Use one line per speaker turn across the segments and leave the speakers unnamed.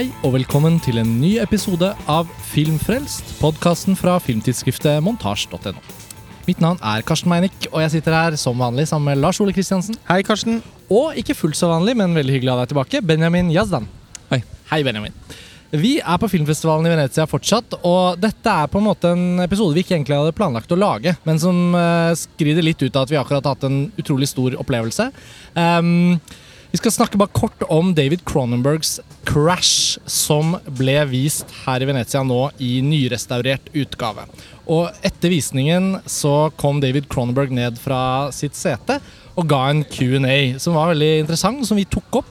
Hei og velkommen til en ny episode av Filmfrelst, podkasten fra filmtidsskriftet montasj.no. Mitt navn er Karsten Meinick, og jeg sitter her som vanlig sammen med Lars Ole Kristiansen.
Hei, Karsten.
Og ikke fullt så vanlig, men veldig hyggelig å ha deg tilbake, Benjamin Yazdan.
Hei.
Hei, Benjamin. Vi er på filmfestivalen i Venezia fortsatt, og dette er på en måte en episode vi ikke egentlig hadde planlagt å lage, men som uh, skrider litt ut av at vi akkurat har hatt en utrolig stor opplevelse. Um, vi skal snakke bare kort om David Cronenbergs Crash, som ble vist her i Venezia nå i nyrestaurert utgave. Og etter visningen så kom David Cronenberg ned fra sitt sete og ga en Q&A som var veldig interessant, som vi tok opp.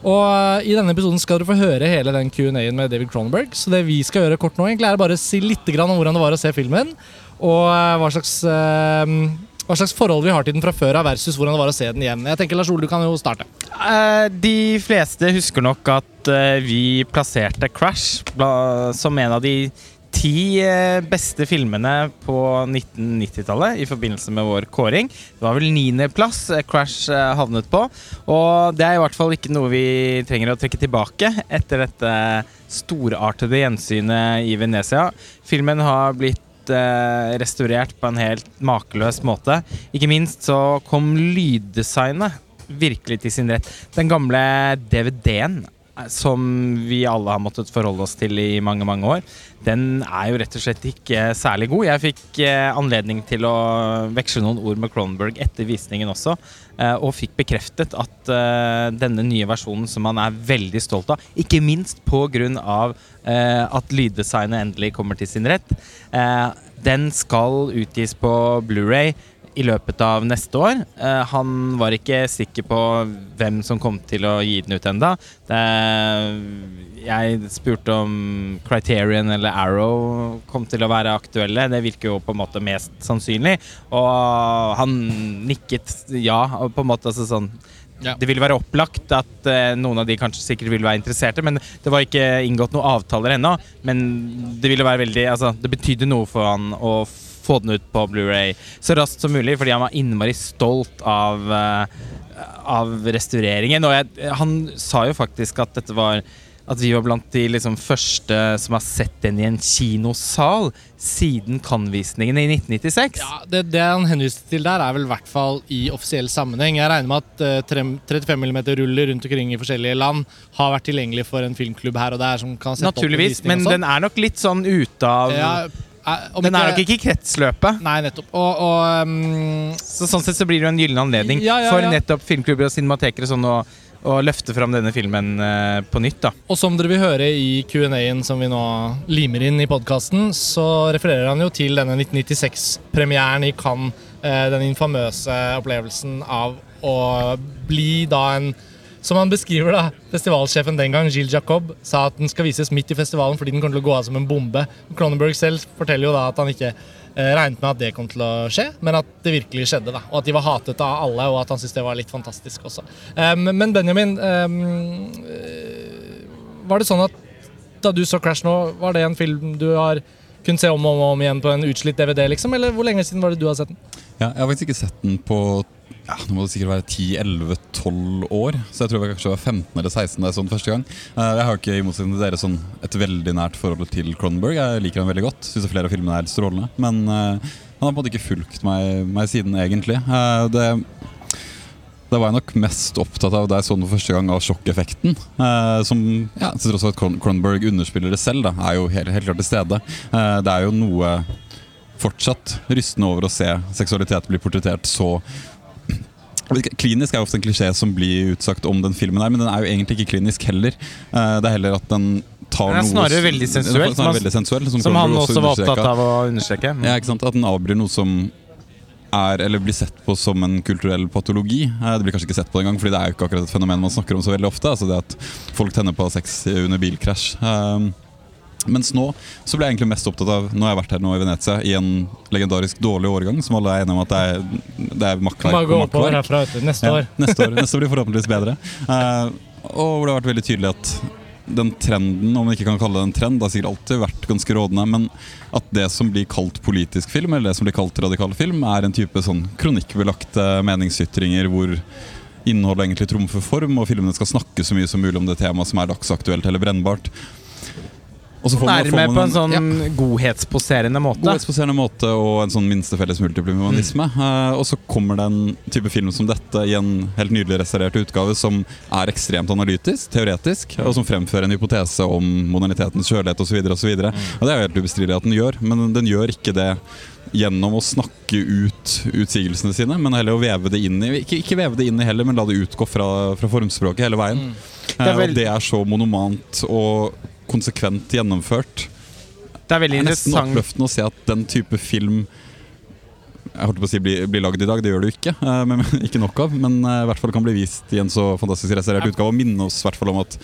Og eh, I denne episoden skal dere få høre hele den Q&A-en med David Cronenberg. Så det vi skal gjøre kort nå, egentlig er bare å si litt om hvordan det var å se filmen. Og eh, hva slags, eh, hva slags forhold vi har til den fra før av versus hvordan det var å se den igjen. Jeg tenker Lars Ole, du kan jo starte.
De fleste husker nok at vi plasserte Crash som en av de ti beste filmene på 1990-tallet i forbindelse med vår kåring. Det var vel niendeplass Crash havnet på. Og det er i hvert fall ikke noe vi trenger å trekke tilbake etter dette storartede gjensynet i Venezia. Filmen har blitt restaurert på en helt makeløs måte. Ikke minst så kom lyddesignet virkelig til sin rett. Den gamle DVD-en som vi alle har måttet forholde oss til i mange mange år, den er jo rett og slett ikke særlig god. Jeg fikk anledning til å veksle noen ord med Cronenberg etter visningen også, og fikk bekreftet at denne nye versjonen, som han er veldig stolt av, ikke minst pga. at lyddesignet endelig kommer til sin rett, den skal utgis på Blu-ray i løpet av neste år. Uh, han var ikke sikker på hvem som kom til å gi den ut enda. jeg spurte om Criterion eller Arrow kom til å være aktuelle. Det virker jo på en måte mest sannsynlig. Og han nikket ja. På en måte altså sånn ja. Det ville være opplagt at uh, noen av de kanskje sikkert ville være interesserte, men det var ikke inngått noen avtaler ennå. Men det ville være veldig Altså, det betydde noe for han å få den ut på Blu-ray så raskt som mulig, fordi han var innmari stolt av, uh, av restaureringen. Og jeg, han sa jo faktisk at dette var at vi var blant de liksom første som har sett den i en kinosal siden Cannes-visningen i 1996.
Ja, det, det han henviste til der, er vel i hvert fall i offisiell sammenheng. Jeg regner med at uh, 35 mm-ruller rundt omkring i forskjellige land har vært tilgjengelig for en filmklubb her og der. som kan sette
Naturligvis,
opp
men den er nok litt sånn ute av
ja,
den er nok ikke i kretsløpet.
Nei, nettopp. Og, og, um,
så sånn sett så blir det jo en gyllen anledning
ja, ja,
for nettopp filmklubber og cinematekere sånn å, å løfte fram denne filmen uh, på nytt. da.
Og som dere vil høre i Q&A-en som vi nå limer inn i podkasten, så refererer han jo til denne 1996-premieren i Cannes. Uh, den infamøse opplevelsen av å bli da en som han beskriver da, Festivalsjefen den gang, Gilles Jacob, sa at den skal vises midt i festivalen fordi den kommer til å gå av som en bombe. Cronenberg selv forteller jo da at han ikke eh, regnet med at det kom til å skje, men at det virkelig skjedde. da, Og at de var hatet av alle, og at han syntes det var litt fantastisk også. Um, men Benjamin, um, var det sånn at da du så Crash nå, var det en film du har kunnet se om og om igjen på en utslitt DVD, liksom? Eller hvor lenge siden var det du har sett den?
Ja, jeg har faktisk ikke sett den på ja, nå må det sikkert være 10-11-12 år. Så jeg tror jeg kanskje var 15 eller 16 da jeg så den første gang. Jeg har ikke i motsetning til dere sånn et veldig nært forhold til Cronenberg. Jeg liker ham veldig godt. Syns flere av filmene er strålende. Men uh, han har på en måte ikke fulgt meg, meg siden, egentlig. Uh, det, det var jeg nok mest opptatt av da jeg så den første gang, av sjokkeffekten. Uh, som ja, til tross for at Cronenberg underspiller det selv, da, er jo helt, helt klart til stede. det er jo noe fortsatt rystende over å se seksualitet bli portrettert så Klinisk er ofte en klisjé som blir utsagt om den filmen, her, men den er jo egentlig ikke klinisk heller. Det er heller at den tar
er snarere veldig sensuell,
snarere veldig sensuelt som,
som han også, var opptatt av å understreke.
Ja, ikke sant? At den avbryr noe som er, eller blir sett på som en kulturell patologi. Det blir kanskje ikke sett på engang, fordi det er jo ikke akkurat et fenomen man snakker om så veldig ofte. Altså det at folk tenner på sex under bilkrasj. Mens nå så ble jeg egentlig mest opptatt av Nå har jeg vært her nå i Venezia i en legendarisk dårlig årgang, som alle er enige om at det er, det er makkverk
Bare gå oppover herfra, vet du. Neste
Ja,
år.
neste år. Neste år blir forhåpentligvis bedre. Uh, og hvor det har vært veldig tydelig at den trenden, om man ikke kan kalle det en trend, det har sikkert alltid vært ganske rådende, men at det som blir kalt politisk film, eller det som blir kalt radikal film, er en type sånn kronikkbelagte meningsytringer hvor innholdet egentlig trumfer form, og filmene skal snakke så mye som mulig om det temaet som er dagsaktuelt eller brennbart. Og så får man- får
Nærme
man
på en sånn
ja,
godhetsposerende måte.
Godhetsposerende måte og en sånn minste felles multiplimonisme.
Mm.
Uh, og så kommer det en type film som dette i en helt nydelig restaurert utgave som er ekstremt analytisk, teoretisk, og som fremfører en hypotese om modernitetens kjølighet osv.
Mm.
og det er jo helt ubestridelig at den gjør, men den gjør ikke det gjennom å snakke ut utsigelsene sine, men heller å veve det inn i Ikke, ikke veve det inn i heller, men la det utgå fra, fra formspråket hele veien.
Mm.
Det er
Eh,
vel-
det er så monomant og konsekvent gjennomført.
Det er veldig
Det er nesten oppløftende å se at den type film jeg holdt på å si blir, blir lagd i dag, det gjør det jo ikke. eh, Men, ikke nok av, men eh, i hvert fall kan bli vist i en så fantastisk restaurert utgave. Og minne oss i hvert fall om at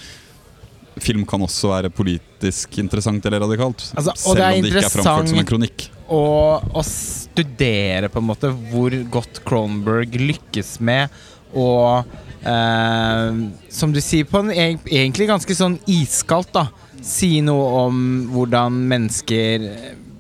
film kan også være politisk interessant eller radikalt.
Altså, og
selv
det
om det ikke er framført som en
interessant-
kronikk.
Og å studere på en måte hvor godt Kronberg lykkes med å eh, Som du sier, på en egentlig ganske sånn iskaldt, da. Si noe om hvordan mennesker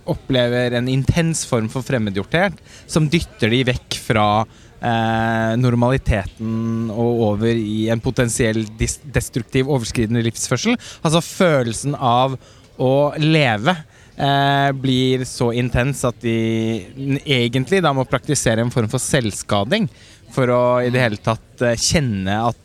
opplever en intens form for fremmedgjorthet som dytter de vekk fra eh, normaliteten og over i en potensiell destruktiv, overskridende livsførsel. Altså følelsen av å leve eh, blir så intens at de egentlig da må praktisere en form for selvskading for å i det hele tatt eh, kjenne at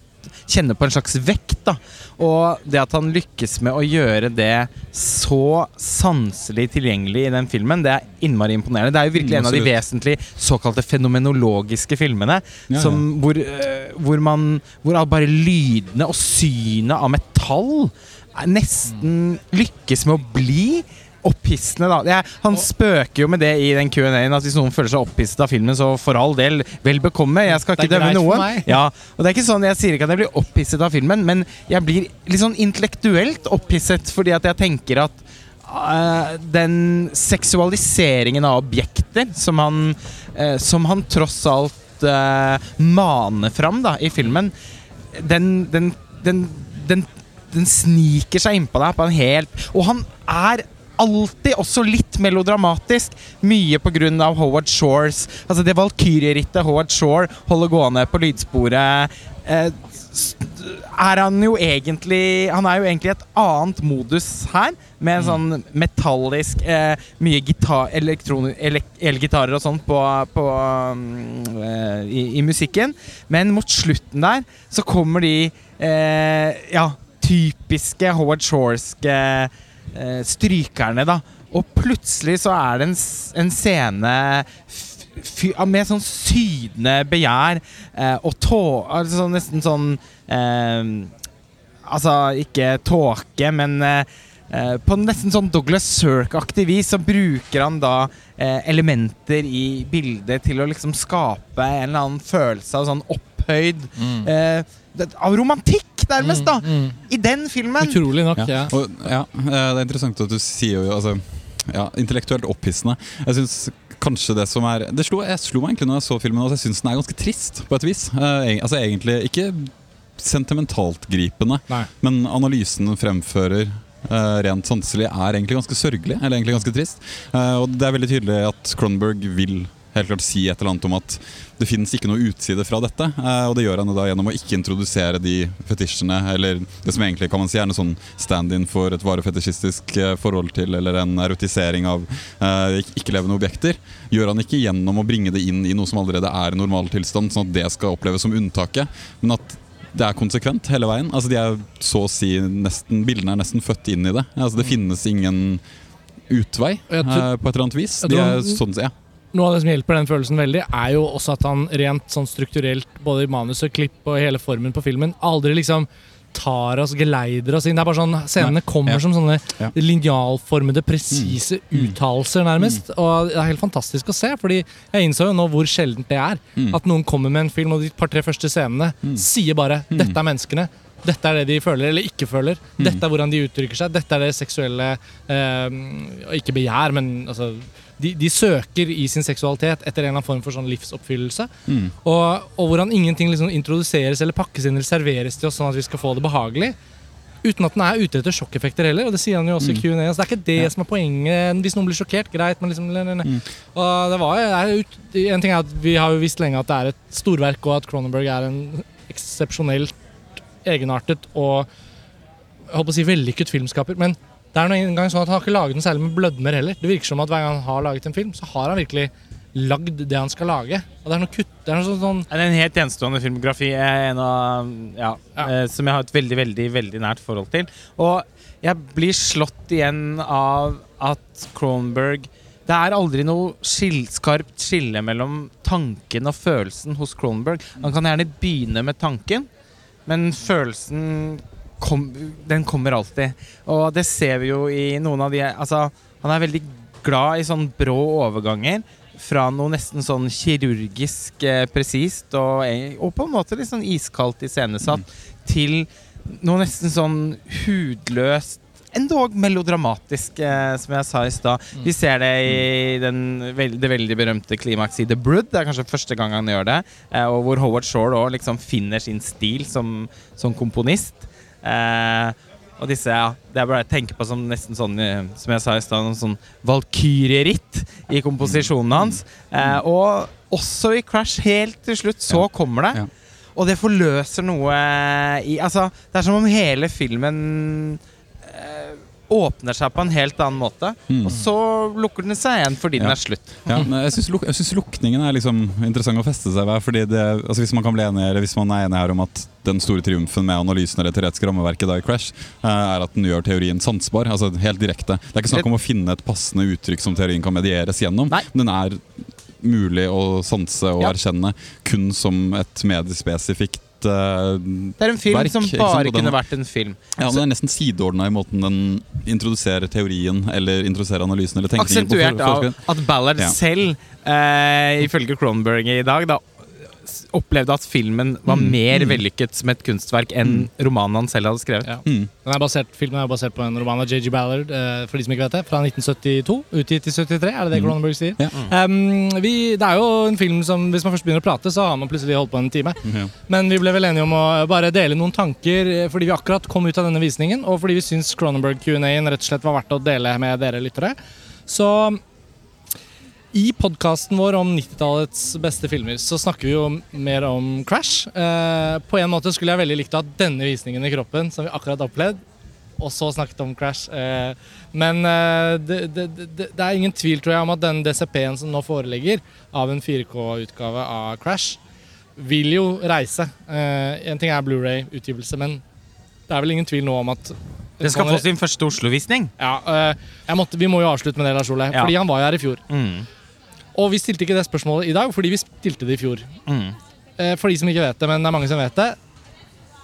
Kjenne på en slags vekt. da Og det at han lykkes med å gjøre det så sanselig tilgjengelig i den filmen, det er innmari imponerende. Det er jo virkelig en av de vesentlige såkalte fenomenologiske filmene.
Ja, ja.
som, hvor, eh, hvor man Hvor bare lydene og synet av metall nesten lykkes med å bli opphissende, da. Er, han spøker jo med det i den Q&A-en, at hvis noen føler seg opphisset av filmen, så for all del, vel bekomme. Jeg skal ikke dømme noen. Ja, og det er ikke sånn, Jeg sier ikke at jeg blir opphisset av filmen, men jeg blir litt sånn intellektuelt opphisset fordi at jeg tenker at uh, den seksualiseringen av objekter som han, uh, som han tross alt uh, maner fram da, i filmen, den, den, den, den, den sniker seg innpå deg på en helt Og han er alltid også litt melodramatisk. Mye pga. Howard Shores Altså det valkyrierittet Howard Shore holder gående på lydsporet. Eh, er han jo egentlig Han er jo egentlig et annet modus her, med en sånn metallisk eh, Mye gitar, elgitarer og sånn på, på um, eh, i, i musikken. Men mot slutten der så kommer de eh, ja, typiske Howard Shoreske eh, strykerne, da. Og plutselig så er det en, en scene fy- med sånn sydende begjær eh, og tå... Altså nesten sånn eh, Altså ikke tåke, men eh, eh, på nesten sånn Douglas Sirk-aktig vis så bruker han da eh, elementer i bildet til å liksom skape en eller annen følelse av sånn opphøyd eh, det, Av romantikk, nærmest, da!
Mm,
I den filmen.
Utrolig nok, ja.
Og, ja, eh, det er interessant at du sier jo altså, ja, Intellektuelt opphissende. Jeg synes kanskje det som er Det slo, jeg slo meg egentlig når jeg så filmen at jeg syns den er ganske trist, på et vis. Eh, altså Egentlig ikke sentimentalt gripende,
Nei.
men analysen den fremfører Uh, rent sanselig er egentlig ganske sørgelig, eller egentlig ganske trist. Uh, og det er veldig tydelig at Cronberg vil helt klart si et eller annet om at det finnes ikke noe utside fra dette. eh, og det gjør han da gjennom å ikke introdusere de fetisjene, eller det som egentlig kan man si er en sånn stand-in for et varefetisjistisk eh, forhold til, eller en erotisering av eh, ikke-levende objekter. Gjør han ikke gjennom å bringe det inn i noe som allerede er normaltilstand, sånn at det skal oppleves som unntaket, men at det er konsekvent hele veien. Altså de er så å si nesten, Bildene er nesten født inn i det. Altså Det finnes ingen utvei eh, på et eller annet vis. De er sånn, ja.
Noe av det som hjelper den følelsen veldig, er jo også at han rent sånn strukturelt, både i manus og klipp og hele formen på filmen, aldri liksom tar oss, geleider oss inn. Det er bare sånn, Scenene kommer
Ja.
som sånne
Ja.
linjalformede, presise
Mm.
uttalelser, nærmest. Og det er helt fantastisk å se, fordi jeg innså jo nå hvor sjeldent det er.
Mm.
At noen kommer med en film, og de par-tre første scenene
Mm.
sier bare 'dette er menneskene'. Dette er det de føler eller ikke føler.
Mm.
Dette er hvordan de uttrykker seg. Dette er det seksuelle eh, Ikke begjær, men altså de, de søker i sin seksualitet etter en eller annen form for sånn livsoppfyllelse.
Mm.
Og, og hvordan ingenting liksom introduseres eller pakkes inn eller serveres til oss sånn at vi skal få det behagelig. Uten at den er ute etter sjokkeffekter heller. Og det sier han jo også i
Mm.
Q&A. Så det er ikke det
Ja.
som er poenget. Hvis noen blir sjokkert, greit, men liksom.
Mm.
Og det var det ut, En ting er at vi har jo visst lenge at det er et storverk, og at Cronenberg er en eksepsjonelt egenartet og jeg håper å si vellykket filmskaper. Men det er noen gang sånn at han har ikke laget den særlig med blødmer heller. Det virker som at hver gang han har laget en film, så har han virkelig lagd det han skal lage. Og det er noe kutt Det er noe sånn, sånn
en helt enestående filmografi er en av, ja,
Ja.
eh, som jeg har et veldig veldig, veldig nært forhold til. Og jeg blir slått igjen av at Cronenberg Det er aldri noe skill, skarpt skille mellom tanken og følelsen hos Cronenberg. Han kan gjerne begynne med tanken, men følelsen kom, den kommer alltid. Og det ser vi jo i noen av de Altså, han er veldig glad i sånn brå overganger fra noe nesten sånn kirurgisk eh, presist og, eh, og på en måte litt sånn iskaldt iscenesatt til noe nesten sånn hudløst Endog melodramatisk, eh, som jeg sa i stad. Vi ser det i den, veld, det veldig berømte klimakset i The Brood. Det er kanskje første gang han gjør det. Eh, og hvor Howard Shore òg liksom finner sin stil som, som komponist. Eh, og disse, ja, Det er bare å tenke på som nesten sånn, eh, som jeg sa i stad, sånn valkyrieritt i komposisjonen hans. Eh, og også i Crash, helt til slutt, så kommer det.
Ja.
Og det forløser noe i Altså, det er som om hele filmen åpner seg på en helt annen måte.
Mm.
Og så lukker den seg igjen fordi den er slutt.
Ja, jeg syns luk lukningen er liksom interessant å feste seg ved. Fordi det, altså Hvis man kan bli enig eller hvis man er enig her om at den store triumfen med analysen eller det teoretiske rammeverket da i Crash, eh, er at den gjør teorien sansbar. altså Helt direkte. Det er ikke snakk om å finne et passende uttrykk som teorien kan medieres gjennom.
Nei.
Den er mulig å sanse og
Ja.
erkjenne kun som et mediespesifikt eh,
Det er en film
Verk,
som bare kunne vært en film.
Ja, men Det er nesten sideordna i måten den introduserer teorien eller introduserer analysen eller tenkningen på.
Aksentuert av at Ballard
Ja.
selv, uh, ifølge Cronberg i dag, da opplevde at filmen var
Mm.
mer
Mm.
vellykket som et kunstverk enn romanen han selv hadde skrevet.
Ja.
Mm.
Den er basert, filmen er basert på en roman av JG Ballard, eh, for de som ikke vet det, fra 1972. Utgitt i 73, er det det
Mm.
Cronenberg sier?
Ja.
Um, vi, det er jo en film som, hvis man først begynner å prate, så har man plutselig holdt på en time.
Ja.
Men vi ble vel enige om å bare dele noen tanker eh, fordi vi akkurat kom ut av denne visningen, og fordi vi syns Cronenberg Q&A-en rett og slett var verdt å dele med dere lyttere. Så i podkasten vår om 90-tallets beste filmer så snakker vi jo mer om Crash. Eh, på en måte skulle jeg veldig likt å ha denne visningen i kroppen, som vi akkurat har opplevd, og så snakket om Crash. Eh, men eh, det, det, det, det er ingen tvil, tror jeg, om at den DCP-en som nå foreligger av en 4K-utgave av Crash, vil jo reise. Eh, en ting er Blu-ray-utgivelse, men det er vel ingen tvil nå om at
det skal få sin første Oslo-visning.
ja, eh, jeg måtte, Vi må jo avslutte med det, Lars Ole,
Ja.
fordi han var jo her i fjor.
Mm.
Og vi stilte ikke det spørsmålet i dag, fordi vi stilte det i fjor.
Mm.
For de som ikke vet det, men det er mange som vet det.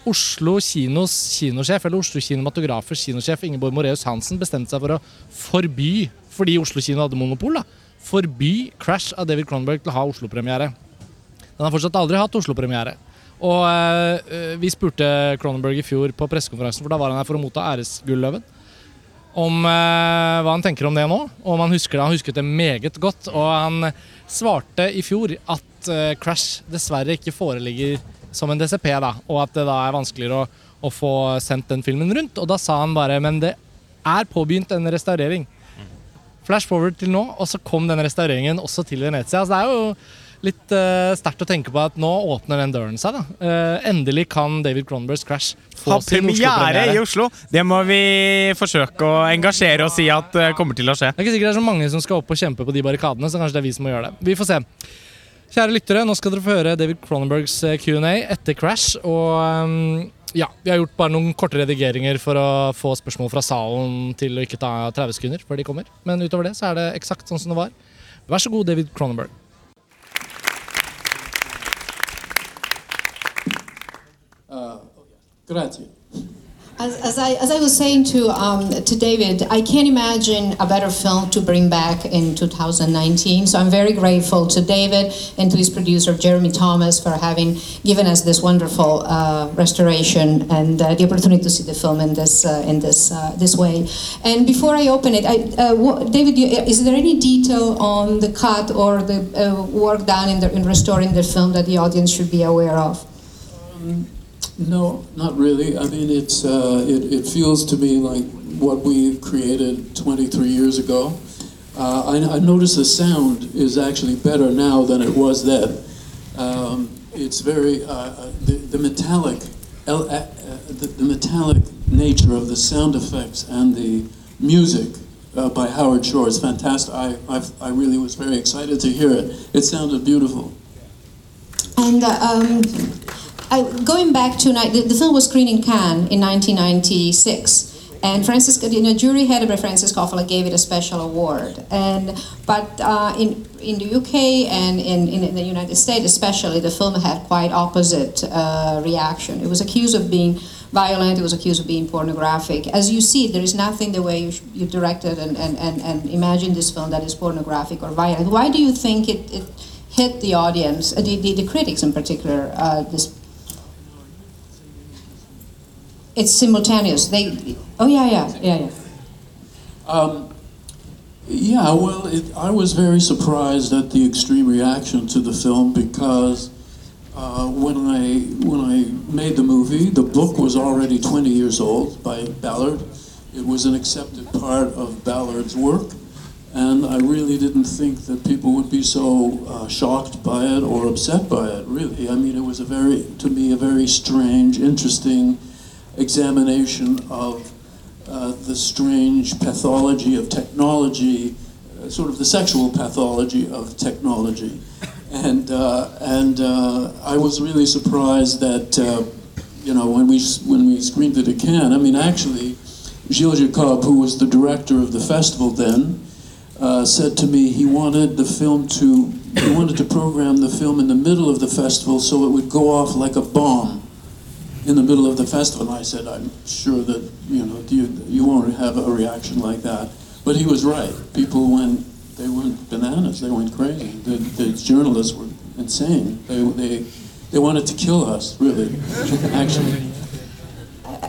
Oslo kinos kinosjef, eller Oslo kinematografers kinosjef Ingeborg Moreus Hansen bestemte seg for å forby, fordi Oslo kino hadde monopol, da, forby Crash av David Cronberg til å ha Oslo-premiere. Den har fortsatt aldri hatt Oslo-premiere. Og øh, vi spurte Cronenberg i fjor på pressekonferansen, for da var han her for å motta æresgulløven, om eh, hva han tenker om det nå. Og om han husker det. Han husket det meget godt. Og han svarte i fjor at eh, Crash dessverre ikke foreligger som en DCP, da, og at det da er vanskeligere å, å få sendt den filmen rundt. Og da sa han bare men det er påbegynt en restaurering. Flash forward til nå, og så kom den restaureringen også til Venezia. Så det er jo litt uh, sterkt å tenke på at nå åpner den døren seg. da. Uh, endelig kan David Cronenbergs Crash få
Ha
sin
premiere i
Oslo-premiere.
Oslo! Det må vi forsøke å engasjere oss i at uh, kommer til å skje.
Det er ikke sikkert det er så mange som skal opp og kjempe på de barrikadene, så kanskje det er vi som må gjøre det. Vi får se. Kjære lyttere, nå skal dere få høre David Cronenbergs Q&A etter Crash. Og um, ja, vi har gjort bare noen korte redigeringer for å få spørsmål fra salen til å ikke ta 30 sekunder før de kommer. Men utover det så er det eksakt sånn som det var. Vær så god, David Cronenberg.
Grazie.
As, as, I, as I was saying to, um, to David, I can't imagine a better film to bring back in 2019. So I'm very grateful to David and to his producer, Jeremy Thomas, for having given us this wonderful uh, restoration and uh, the opportunity to see the film in this, uh, in this, uh, this way. And before I open it, I, uh, what, David, you- is there any detail on the cut or the uh, work done in, the, in restoring the film that the audience should be aware of?
No, not really. I mean, it's uh, it, it feels to me like what we created 23 years ago. Uh, I, I notice the sound is actually better now than it was then. Um, it's very uh, uh, the, the metallic, uh, uh, the, the metallic nature of the sound effects and the music by Howard Shore is fantastic. I, I, I really was very excited to hear it. It sounded beautiful.
And um, I, going back to the, the film was screened in Cannes in 1996. And Francis, you know, jury headed by Francis Coppola gave it a special award. And but uh, in in the UK and in, in the United States, especially, the film had quite opposite uh, reaction. It was accused of being violent. It was accused of being pornographic. As you see, there is nothing the way you, you directed and, and, and, and imagined this film that is pornographic or violent. Why do you think it, it hit the audience, uh, the, the, the critics in particular, uh, this it's simultaneous. They, oh yeah, yeah, yeah, yeah.
Um, yeah, well, it, I was very surprised at the extreme reaction to the film because uh, when I when I made the movie, the book was already 20 years old by Ballard. It was an accepted part of Ballard's work, and I really didn't think that people would be so uh, shocked by it or upset by it. Really, I mean, it was a very, to me, a very strange, interesting examination of uh, the strange pathology of technology, uh, sort of the sexual pathology of technology. And, uh, and uh, I was really surprised that, uh, you know, when we, when we screened it at Cannes, I mean, actually, Gilles Jacob, who was the director of the festival then, uh, said to me he wanted the film to, he wanted to program the film in the middle of the festival so it would go off like a bomb in the middle of the festival. And I said, I'm sure that you know you, you won't have a reaction like that. But he was right. People went they went bananas. They went crazy. The, the journalists were insane. They, they they wanted to kill us, really. Actually,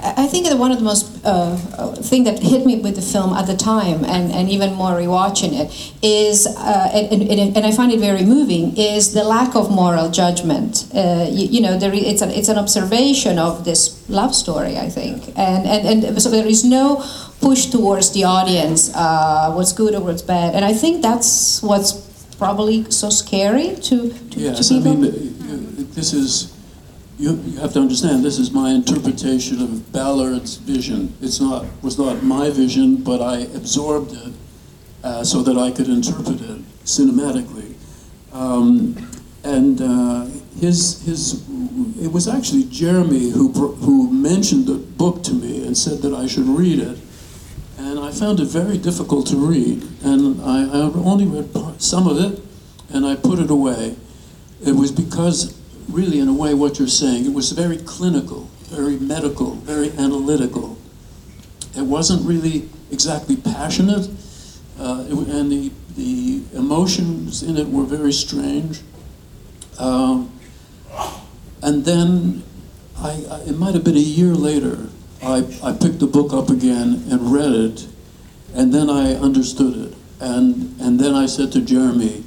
I think that one of the most uh, thing that hit me with the film at the time, and, and even more rewatching it, is uh, and, and, and I find it very moving, is the lack of moral judgment. Uh, you, you know, there, it's an it's an observation of this love story, I think, and and, and so there is no push towards the audience, uh, what's good or what's bad, and I think that's what's probably so scary to to,
yes.
to
I mean, uh, this is. You, you have to understand. This is my interpretation of Ballard's vision. It's not was not my vision, but I absorbed it uh, so that I could interpret it cinematically. Um, and uh, his his it was actually Jeremy who who mentioned the book to me and said that I should read it. And I found it very difficult to read, and I, I only read part, some of it, and I put it away. It was because, really, in a way, what you're saying, it was very clinical, very medical, very analytical. It wasn't really exactly passionate, uh, and the, the emotions in it were very strange. Um, and then, I, I, it might have been a year later, I, I picked the book up again and read it, and then I understood it. And, and then I said to Jeremy,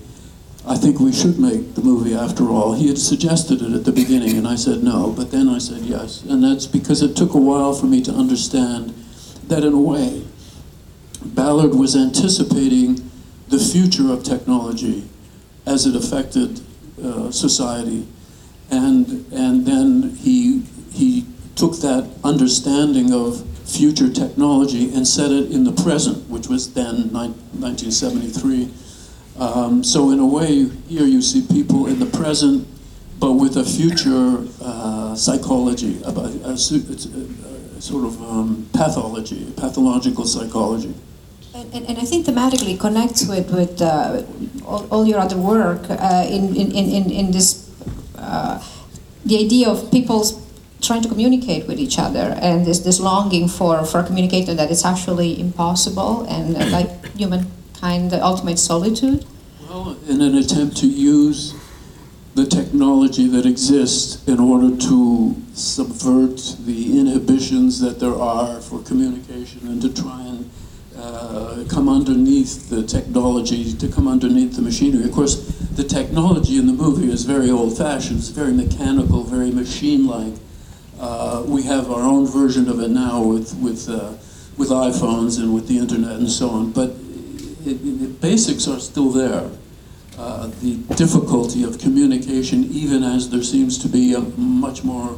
I think we should make the movie after all. He had suggested it at the beginning, and I said no, but then I said yes. And that's because it took a while for me to understand that, in a way, Ballard was anticipating the future of technology as it affected uh, society. And, and then he, he took that understanding of future technology and set it in the present, which was then nine- 1973. Um, so in a way, here you see people in the present, but with a future uh, psychology, about a, a, a sort of um, pathology, pathological psychology.
And, and, I think thematically connects with, with uh, all, all your other work uh, in, in, in, in this, uh, the idea of people trying to communicate with each other and this, this longing for, for communicating that it's actually impossible and uh, like humankind, the ultimate solitude.
Well, in an attempt to use the technology that exists in order to subvert the inhibitions that there are for communication and to try and uh, come underneath the technology, to come underneath the machinery. Of course, the technology in the movie is very old fashioned, it's very mechanical, very machine like. Uh, we have our own version of it now with, with, uh, with iPhones and with the internet and so on, but it, the basics are still there. uh, the difficulty of communication, even as there seems to be much more,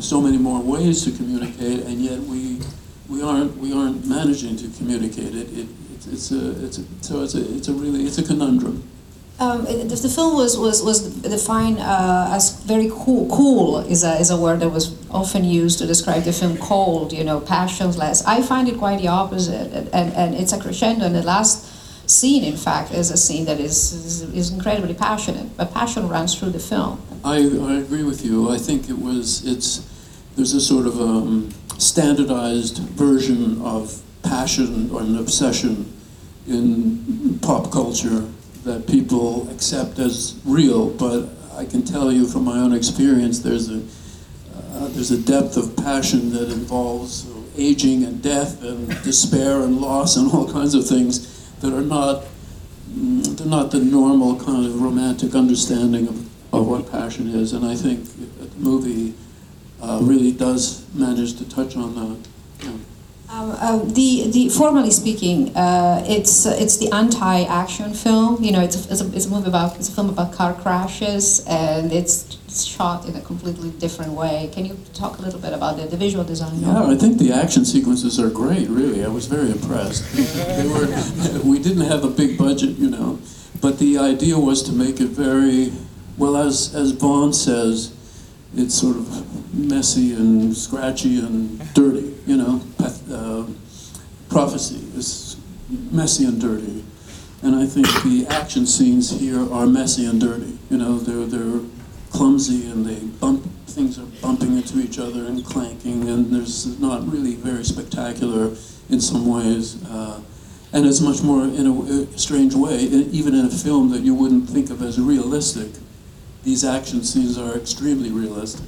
so many more ways to communicate, and yet we we aren't we aren't managing to communicate it. it, it it's a it's a, so it's a it's a really it's a conundrum.
Um, the film was, was, was defined uh, as very cool. Cool is a, is a word that was often used to describe the film cold, you know, passionless. I find it quite the opposite, and, and, and it's a crescendo. And the last scene, in fact, is a scene that is, is, is incredibly passionate. But passion runs through the film.
I, I agree with you. I think it was it's there's a sort of um, standardized version of passion or an obsession in pop culture that people accept as real. But I can tell you from my own experience, there's a uh, there's a depth of passion that involves aging and death and despair and loss and all kinds of things that are not mm, they're not the normal kind of romantic understanding of, of what passion is. And I think the movie uh, really does manage to touch on that.
Um, um, the, the formally speaking, uh, it's uh, it's the anti-action film. You know, it's a, it's, a, it's a movie about it's a film about car crashes, and it's shot in a completely different way. Can you talk a little bit about the, the visual design?
Yeah, I think the action sequences are great. Really, I was very impressed. they were. We didn't have a big budget, you know, but the idea was to make it very well. As as Vaughan says, it's sort of messy and scratchy and dirty. You know, uh, prophecy is messy and dirty, and I think the action scenes here are messy and dirty. You know, they're they're clumsy and they bump things are bumping into each other and clanking, and there's not really very spectacular in some ways. Uh, and it's much more in a, strange way, even in a film that you wouldn't think of as realistic. These action scenes are extremely realistic.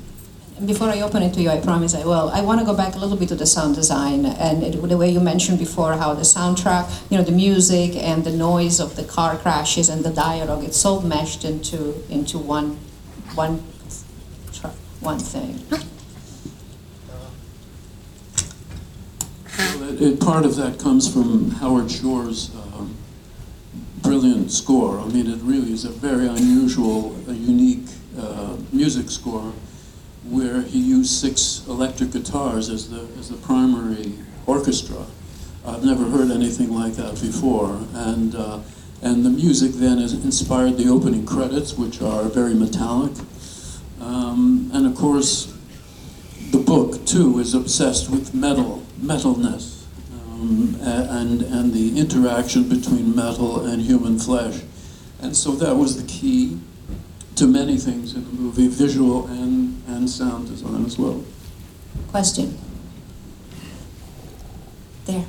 Before I open it to you, I promise I will. I want to go back a little bit to the sound design and it, the way you mentioned before how the soundtrack, you know, the music and the noise of the car crashes and the dialogue, it's all meshed into into one one one thing.
Well, part of that comes from Howard Shore's um, brilliant score. I mean, it really is a very unusual, a unique uh, music score where he used six electric guitars as the, as the primary orchestra. I've never heard anything like that before. And, uh, and the music then has inspired the opening credits, which are very metallic. Um, and of course, the book too is obsessed with metal, metalness, um, and and the interaction between metal and human flesh, and so that was the key to many things in the movie, visual and and sound design as well.
Question. There.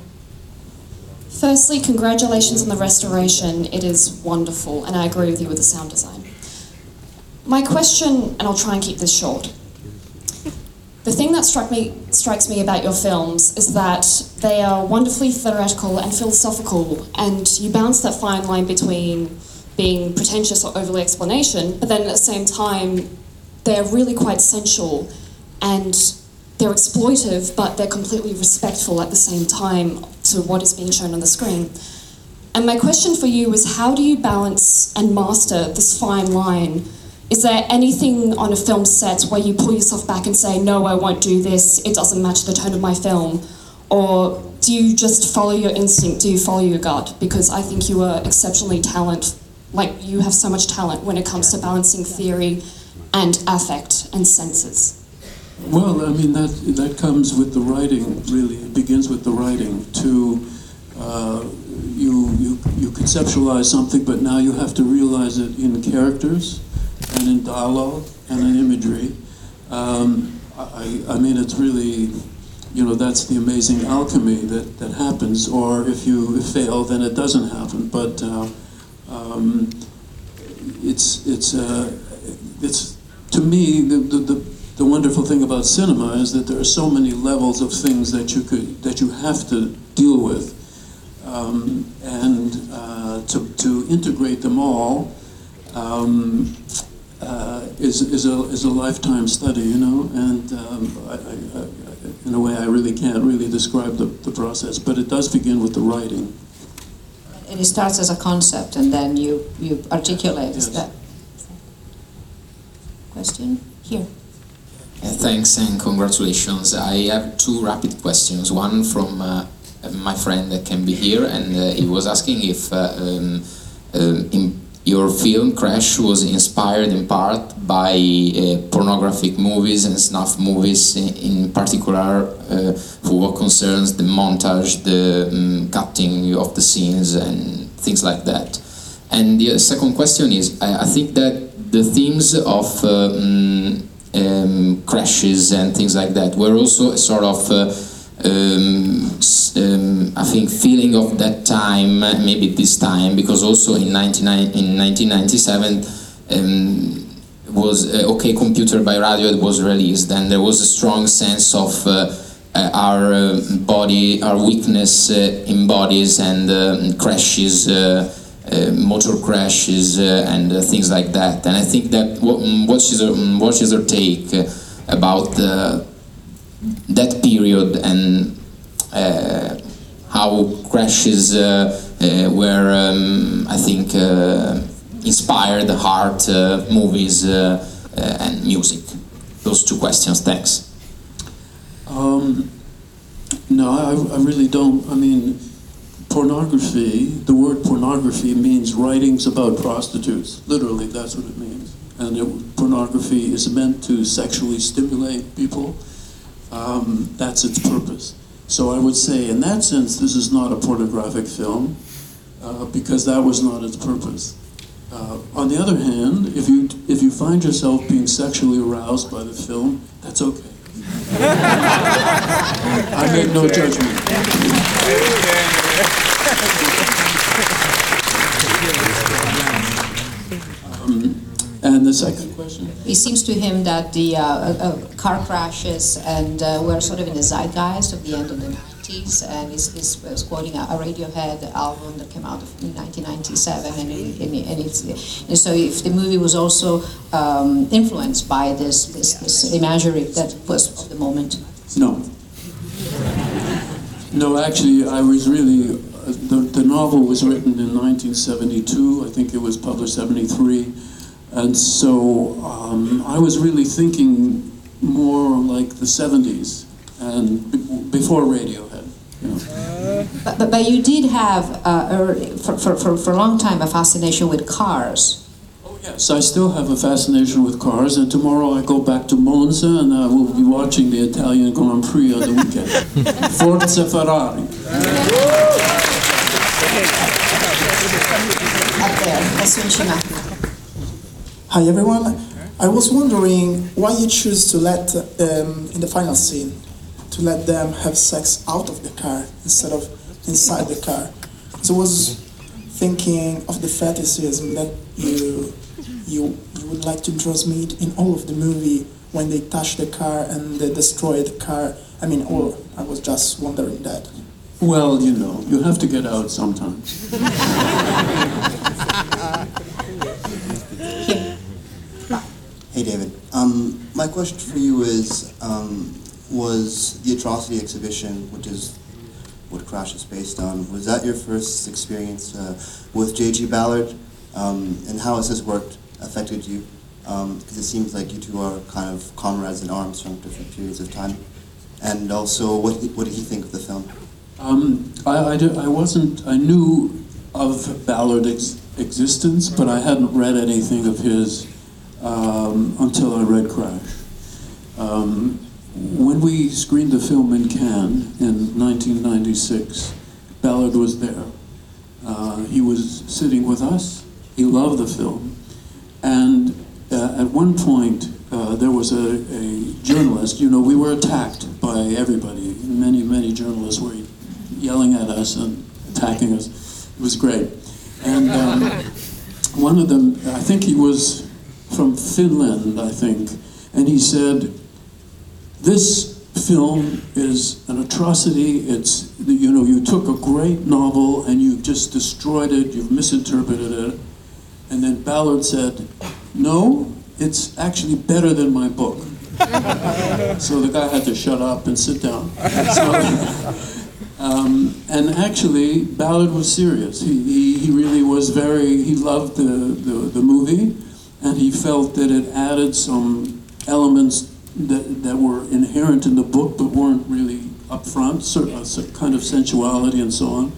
Firstly, congratulations on the restoration. It is wonderful, and I agree with you with the sound design. My question, and I'll try and keep this short. The thing that struck me, strikes me about your films is that they are wonderfully theoretical and philosophical, and you balance that fine line between being pretentious or overly explanation, but then at the same time, they're really quite sensual and they're exploitive, but they're completely respectful at the same time to what is being shown on the screen. And my question for you is how do you balance and master this fine line? Is there anything on a film set where you pull yourself back and say, no, I won't do this, it doesn't match the tone of my film? Or do you just follow your instinct? Do you follow your gut? Because I think you are exceptionally talented. like you have so much talent when it comes to balancing theory and affect and senses.
Well, I mean that that comes with the writing. Really, it begins with the writing. To uh, you you you conceptualize something, but now you have to realize it in characters, and in dialogue, and in imagery. Um, I, I mean, it's really, you know, that's the amazing alchemy that, that happens. Or if you fail, then it doesn't happen. But uh, um, it's it's uh, it's to me the, the, the, the wonderful thing about cinema is that there are so many levels of things that you could that you have to deal with, um, and uh, to to integrate them all. Um, uh, is, is, a, is a lifetime study, you know, and um, I, I, I, in a way I really can't really describe the, the process, but it does begin with the writing.
And it starts as a concept, and then you, you articulate
Yes.
that. Question? Here.
Uh, Thanks and congratulations. I have two rapid questions. One from uh, my friend that can be here, and uh, he was asking if uh, um, um, in your film Crash was inspired in part by uh, pornographic movies and snuff movies, in, in particular uh, for what concerns the montage, the um, cutting of the scenes, and things like that. And the second question is, I, I think that the themes of um, um, crashes and things like that were also sort of, uh, um, um, I think, feeling of that time, maybe this time, because also in, 99, in 1997 um, was uh, OK Computer by Radiohead was released, and there was a strong sense of uh, uh, our uh, body, our weakness uh, in bodies and um, crashes. Uh, motor crashes uh, and uh, things like that. And I think that what, mm, what, is, her, mm, what is her take about that period and how crashes were, um, I think, inspired art, movies, and music. Those two questions. Thanks.
Um, no, I, I really don't. I mean, pornography, the word pornography means writings about prostitutes. Literally, that's what it means. And it, pornography is meant to sexually stimulate people. Um, that's its purpose. So I would say, in that sense, this is not a pornographic film uh, because that was not its purpose. Uh, on the other hand, if you if you find yourself being sexually aroused by the film, that's okay. I make no judgment. Um, and the second question?
It seems to him that the uh, uh, car crashes and uh, were sort of in the zeitgeist of the end of the 90s, and he's, he's, he's quoting a, a Radiohead album that came out in 1997, and, it, and, it, and, it's, and so if the movie was also um, influenced by this, this, this imagery that was of the moment.
No. No, actually, I was really. Uh, the, the novel was written in 1972. I think it was published 73. And so um, I was really thinking more like the 70s and b- before Radiohead.
But, but, but you did have, uh, for, for, for a long time, a fascination with cars.
Yes, I still have a fascination with cars, and tomorrow I go back to Monza and I will be watching the Italian Grand Prix on the weekend. Forza Ferrari.
Up there, that's in Cima.
Hi everyone. I was wondering why you choose to let um, in the final scene to let them have sex out of the car instead of inside the car. So I was thinking of the fetishism that you you you would like to transmit in all of the movie when they touch the car and they destroy the car. I mean, or I was just wondering that.
Well, you know, you have to get out sometimes.
Hey, David. Um, my question for you is, um, was the Atrocity exhibition, which is what Crash is based on, was that your first experience uh, with J.G. Ballard? Um, and how has his work affected you? Because it seems like you two are kind of comrades in arms from different periods of time. And also, what, what did he think of the film?
Um, I, I, di- I wasn't, I knew of Ballard's ex- existence, but I hadn't read anything of his um, until I read Crash. Um, when we screened the film in Cannes in 1996, Ballard was there. Uh, he was sitting with us. He loved the film. And uh, at one point, uh, there was a, a journalist. You know, we were attacked by everybody. Many, many journalists were yelling at us and attacking us. It was great. And um, one of them, I think he was from Finland, I think, and he said, "This film is an atrocity. It's you know, you took a great novel and you've just destroyed it. You've misinterpreted it." And then Ballard said, "No, it's actually better than my book." so the guy had to shut up and sit down. So, Um, and actually, Ballard was serious. He, he, he really was very, he loved the, the, the movie, and he felt that it added some elements that, that were inherent in the book but weren't really upfront, sort of, a kind of sensuality and so on.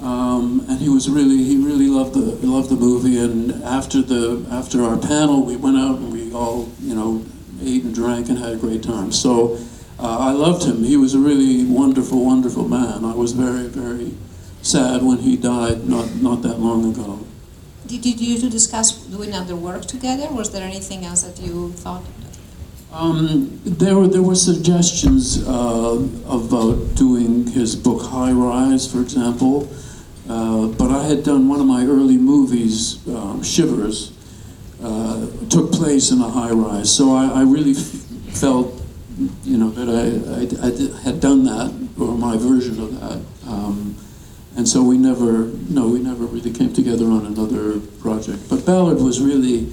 Um, and he was really, he really loved the, loved the movie. And after the, after our panel, we went out and we all, you know, ate and drank and had a great time. So uh, I loved him. He was a really wonderful, wonderful man. I was very, very sad when he died not, not that long ago.
Did, did you two discuss doing other work together? Was there anything else that you thought?
Um, there were there were suggestions uh, about doing his book High Rise, for example, uh, but I had done one of my early movies, um, Shivers, uh, took place in a high rise, so I, I really felt, you know, that I, I, I did, had done that or my version of that, um, and so we never no we never really came together on another project. But Ballard was really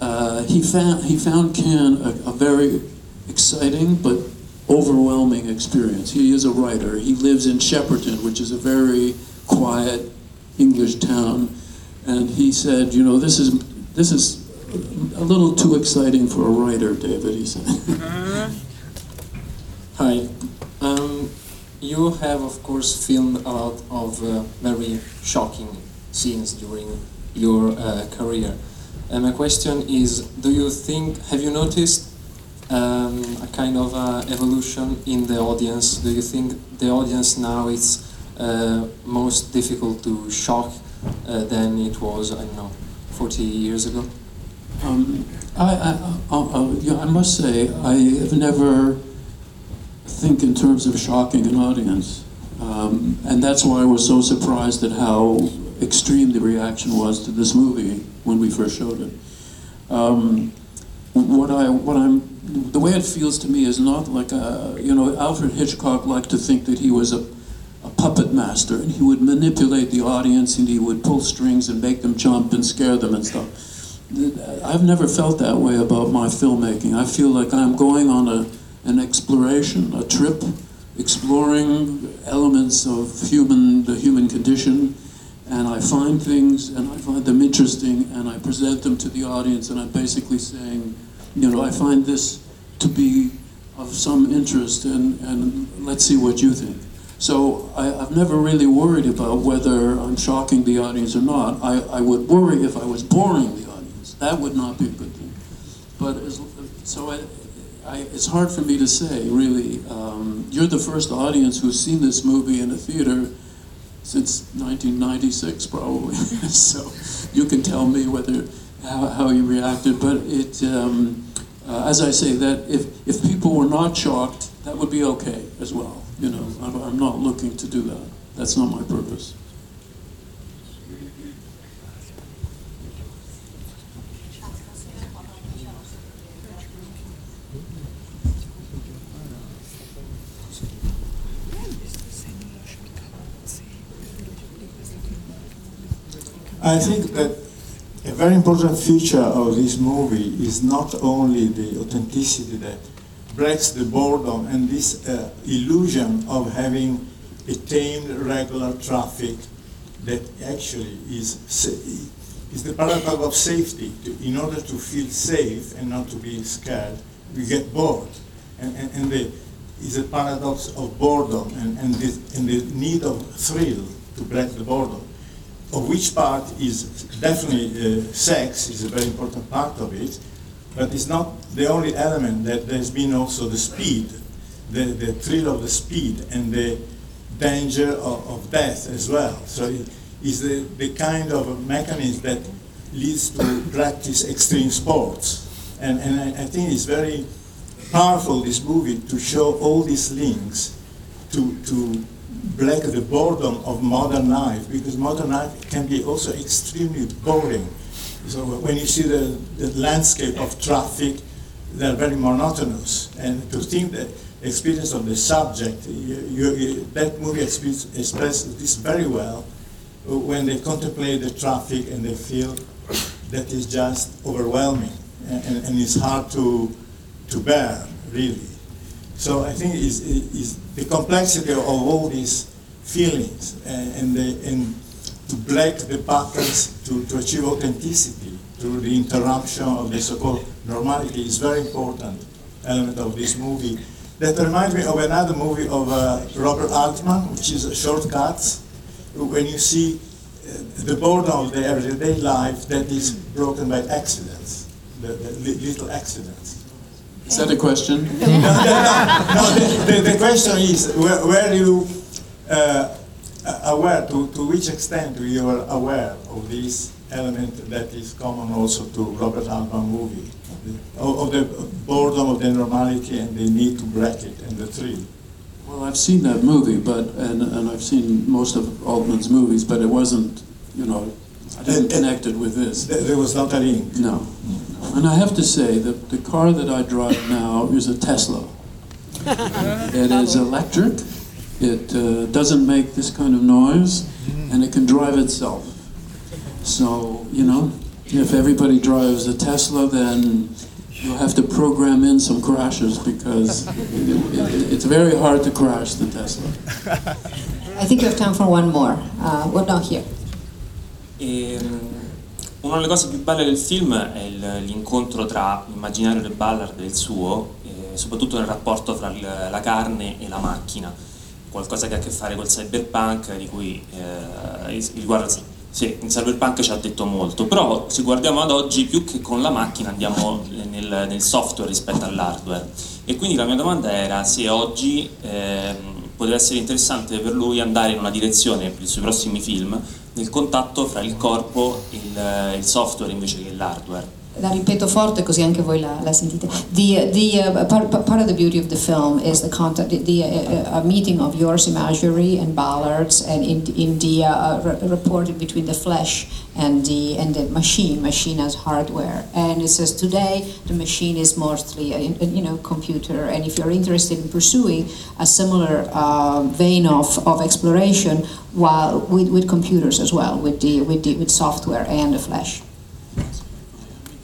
uh, he found he found Cannes a, a, very exciting but overwhelming experience. He is a writer. He lives in Shepperton, which is a very quiet English town, and he said, you know, this is this is a little too exciting for a writer, David. He said.
Hi. Um, you have, of course, filmed a lot of uh, very shocking scenes during your uh, career. And my question is, do you think, have you noticed um, a kind of uh, evolution in the audience? Do you think the audience now is uh, most difficult to shock uh, than it was, I don't know, 40 years ago?
Um, I, I, yeah, I must say, I have never think in terms of shocking an audience. Um, and that's why I was so surprised at how extreme the reaction was to this movie when we first showed it. Um, what I, what I'm, the way it feels to me is not like a, you know, Alfred Hitchcock liked to think that he was a, a puppet master and he would manipulate the audience and he would pull strings and make them jump and scare them and stuff. I've never felt that way about my filmmaking. I feel like I'm going on a, an exploration, a trip, exploring elements of human, the human condition, and I find things and I find them interesting and I present them to the audience and I'm basically saying, you know, I find this to be of some interest and, and let's see what you think. So I, have never really worried about whether I'm shocking the audience or not. I, I would worry if I was boring the audience. That would not be a good thing. But as, so I, I, it's hard for me to say, really. Um, you're the first audience who's seen this movie in a theater since 1996 probably. so you can tell me whether how, how you reacted. But it, um, uh, as I say, that if, if people were not shocked, that would be okay as well. You know, I'm, I'm not looking to do that. That's not my purpose.
I think that very important feature of this movie is not only the authenticity that breaks the boredom and this uh, illusion of having a tamed regular traffic that actually is, is the paradox of safety. In order to feel safe and not to be scared, we get bored. And, and, and the, is a paradox of boredom and, and, the, and the need of thrill to break the boredom of which part is definitely uh, sex is a very important part of it, but it's not the only element that there's been also the speed, the, the thrill of the speed and the danger of, of death as well. So it is the, the kind of mechanism that leads to practice extreme sports. And, and I, I think it's very powerful, this movie, to show all these links to, to break the boredom of modern life because modern life can be also extremely boring. So when you see the, the landscape of traffic, they're very monotonous. And to think that experience of the subject, you, you, that movie expresses this very well when they contemplate the traffic and they feel that is just overwhelming and, and, and it's hard to, to bear, really. So I think it's, it's the complexity of all these feelings and, and, the, and to break the patterns to, to achieve authenticity through the interruption of the so-called normality is very important element of this movie. That reminds me of another movie of uh, Robert Altman, which is Shortcuts, when you see uh, the boredom of the everyday life that is broken by accidents, the, the li- little accidents.
Is that a question?
no, no, no, no the, the, the question is, where, where you uh, aware, to, to which extent you are aware of this element that is common also to Robert Altman movie, of, of the boredom of the normality and the need to break it and the thrill.
Well, I've seen that movie, but and, and I've seen most of Altman's movies, but it wasn't, you know, I didn't connect it with this.
There there was not a link.
No. And I have to say that the car that I drive now is a Tesla. It is electric. It uh, doesn't make this kind of noise, and it can drive itself. So you know, if everybody drives a Tesla, then you'll have to program in some crashes because it, it, it's very hard to crash the Tesla.
I think you have time for one more. Uh, well, no, here.
Mm, una delle cose più belle del film è l'incontro tra l'immaginario del Ballard e il suo, e soprattutto nel rapporto tra la carne e la macchina, qualcosa che ha a che fare col cyberpunk, di cui eh, il- sì, sì, il cyberpunk ci ha detto molto, però se guardiamo ad oggi più che con la macchina andiamo nel, nel software rispetto all'hardware. E quindi la mia domanda era se oggi ehm, potrebbe essere interessante per lui andare in una direzione per i suoi prossimi film nel contatto fra il corpo e il, il software invece che l'hardware.
La ripeto forte così anche voi la, la sentite. The, the, uh, part, part of the beauty of the film is the contact, the, uh, uh, meeting of yours imagery and Ballard's, and in, in the uh, r- reporting between the flesh and the and the machine, machine as hardware. And it says today the machine is mostly a, a, you know computer, and if you're interested in pursuing a similar uh, vein of, of exploration, while with, with computers as well, with the with the with software and the flesh.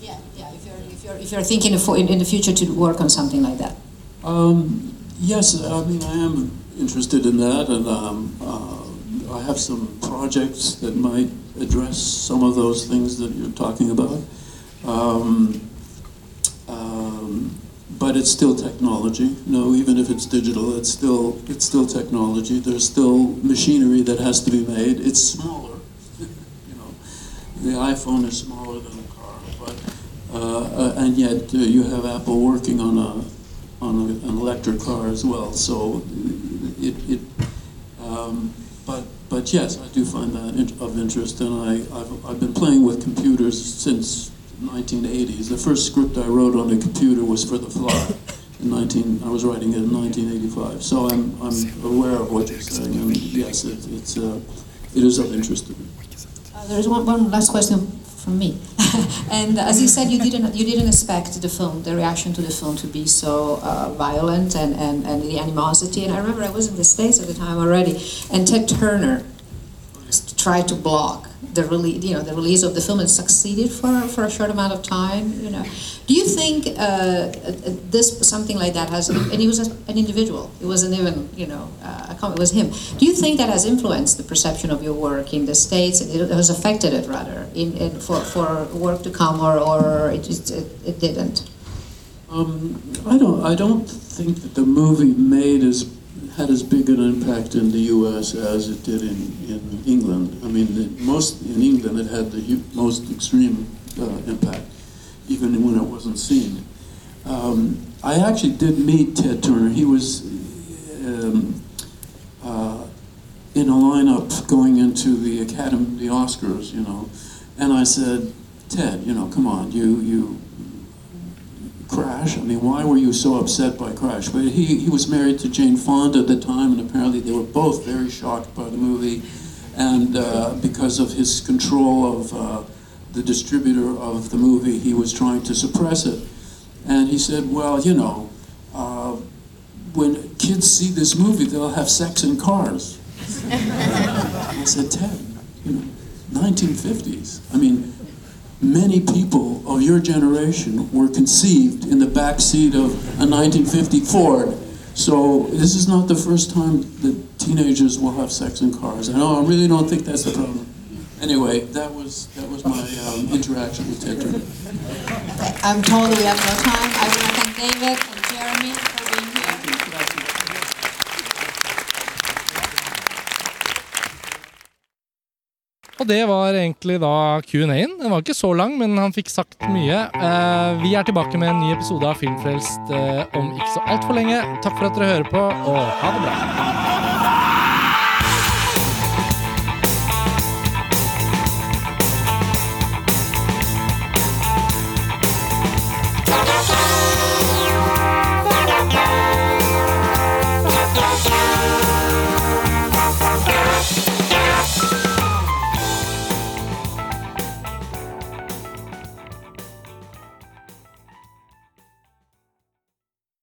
Yeah, yeah. If you're, if you're, thinking of, in, in the future to work on something like that.
Um, yes, I mean, I am interested in that, and um, uh, I have some projects that might address some of those things that you're talking about. Um, um, but it's still technology. No, even if it's digital, it's still it's still technology. There's still machinery that has to be made. It's smaller. you know, the iPhone is smaller than a car, but uh, uh, and yet uh, you have Apple working on a on a, an electric car as well. So it, it um, but but yes, I do find that in, of interest, and I I've, I've been playing with computers since 1980s. The first script I wrote on a computer was for The Fly. In 19, I was writing it in 1985. So I'm I'm aware of what you're saying, and yes, it, it's uh, it is of interest to me.
Uh, there is one, one last question from me. and as you said, you didn't you didn't expect the film, the reaction to the film, to be so uh, violent and, and, and the animosity. And I remember I was in the States at the time already, and Ted Turner tried to block the release, you know, the release of the film, and succeeded for, for a short amount of time. You know, do you think uh, uh, this something like that has? And he was an individual. It wasn't even you know uh, it was him. Do you think that has influenced the perception of your work in the states? It has affected it rather in, in for, for work to come, or, or it just it, it didn't.
Um, I don't. I don't think that the movie made as had as big an impact in the U.S. as it did in, in England. I mean, most in England it had the most extreme uh, impact, even when it wasn't seen. Um, I actually did meet Ted Turner. He was um, uh, in a lineup going into the Academy, the Oscars, you know, and I said, Ted, you know, come on, you you Crash. I mean, why were you so upset by Crash? But he, he was married to Jane Fonda at the time, and apparently they were both very shocked by the movie, and uh, because of his control of uh, the distributor of the movie, he was trying to suppress it. And he said, well, you know, uh, when kids see this movie, they'll have sex in cars. I said, Ted, you know, 1950s. I mean, many people of your generation were conceived in the back seat of a 1950 Ford. So this is not the first time that teenagers will have sex in cars. I know I really don't think that's the problem. Anyway, that was that was my um, interaction with Ted
I'm we have no time. I want to thank David
Og det var egentlig da Q&A-en. Den var ikke så lang, men han fikk sagt mye. Eh, vi er tilbake med en ny episode av Filmfrelst eh, om ikke så altfor lenge. Takk for at dere hører på, og ha det bra.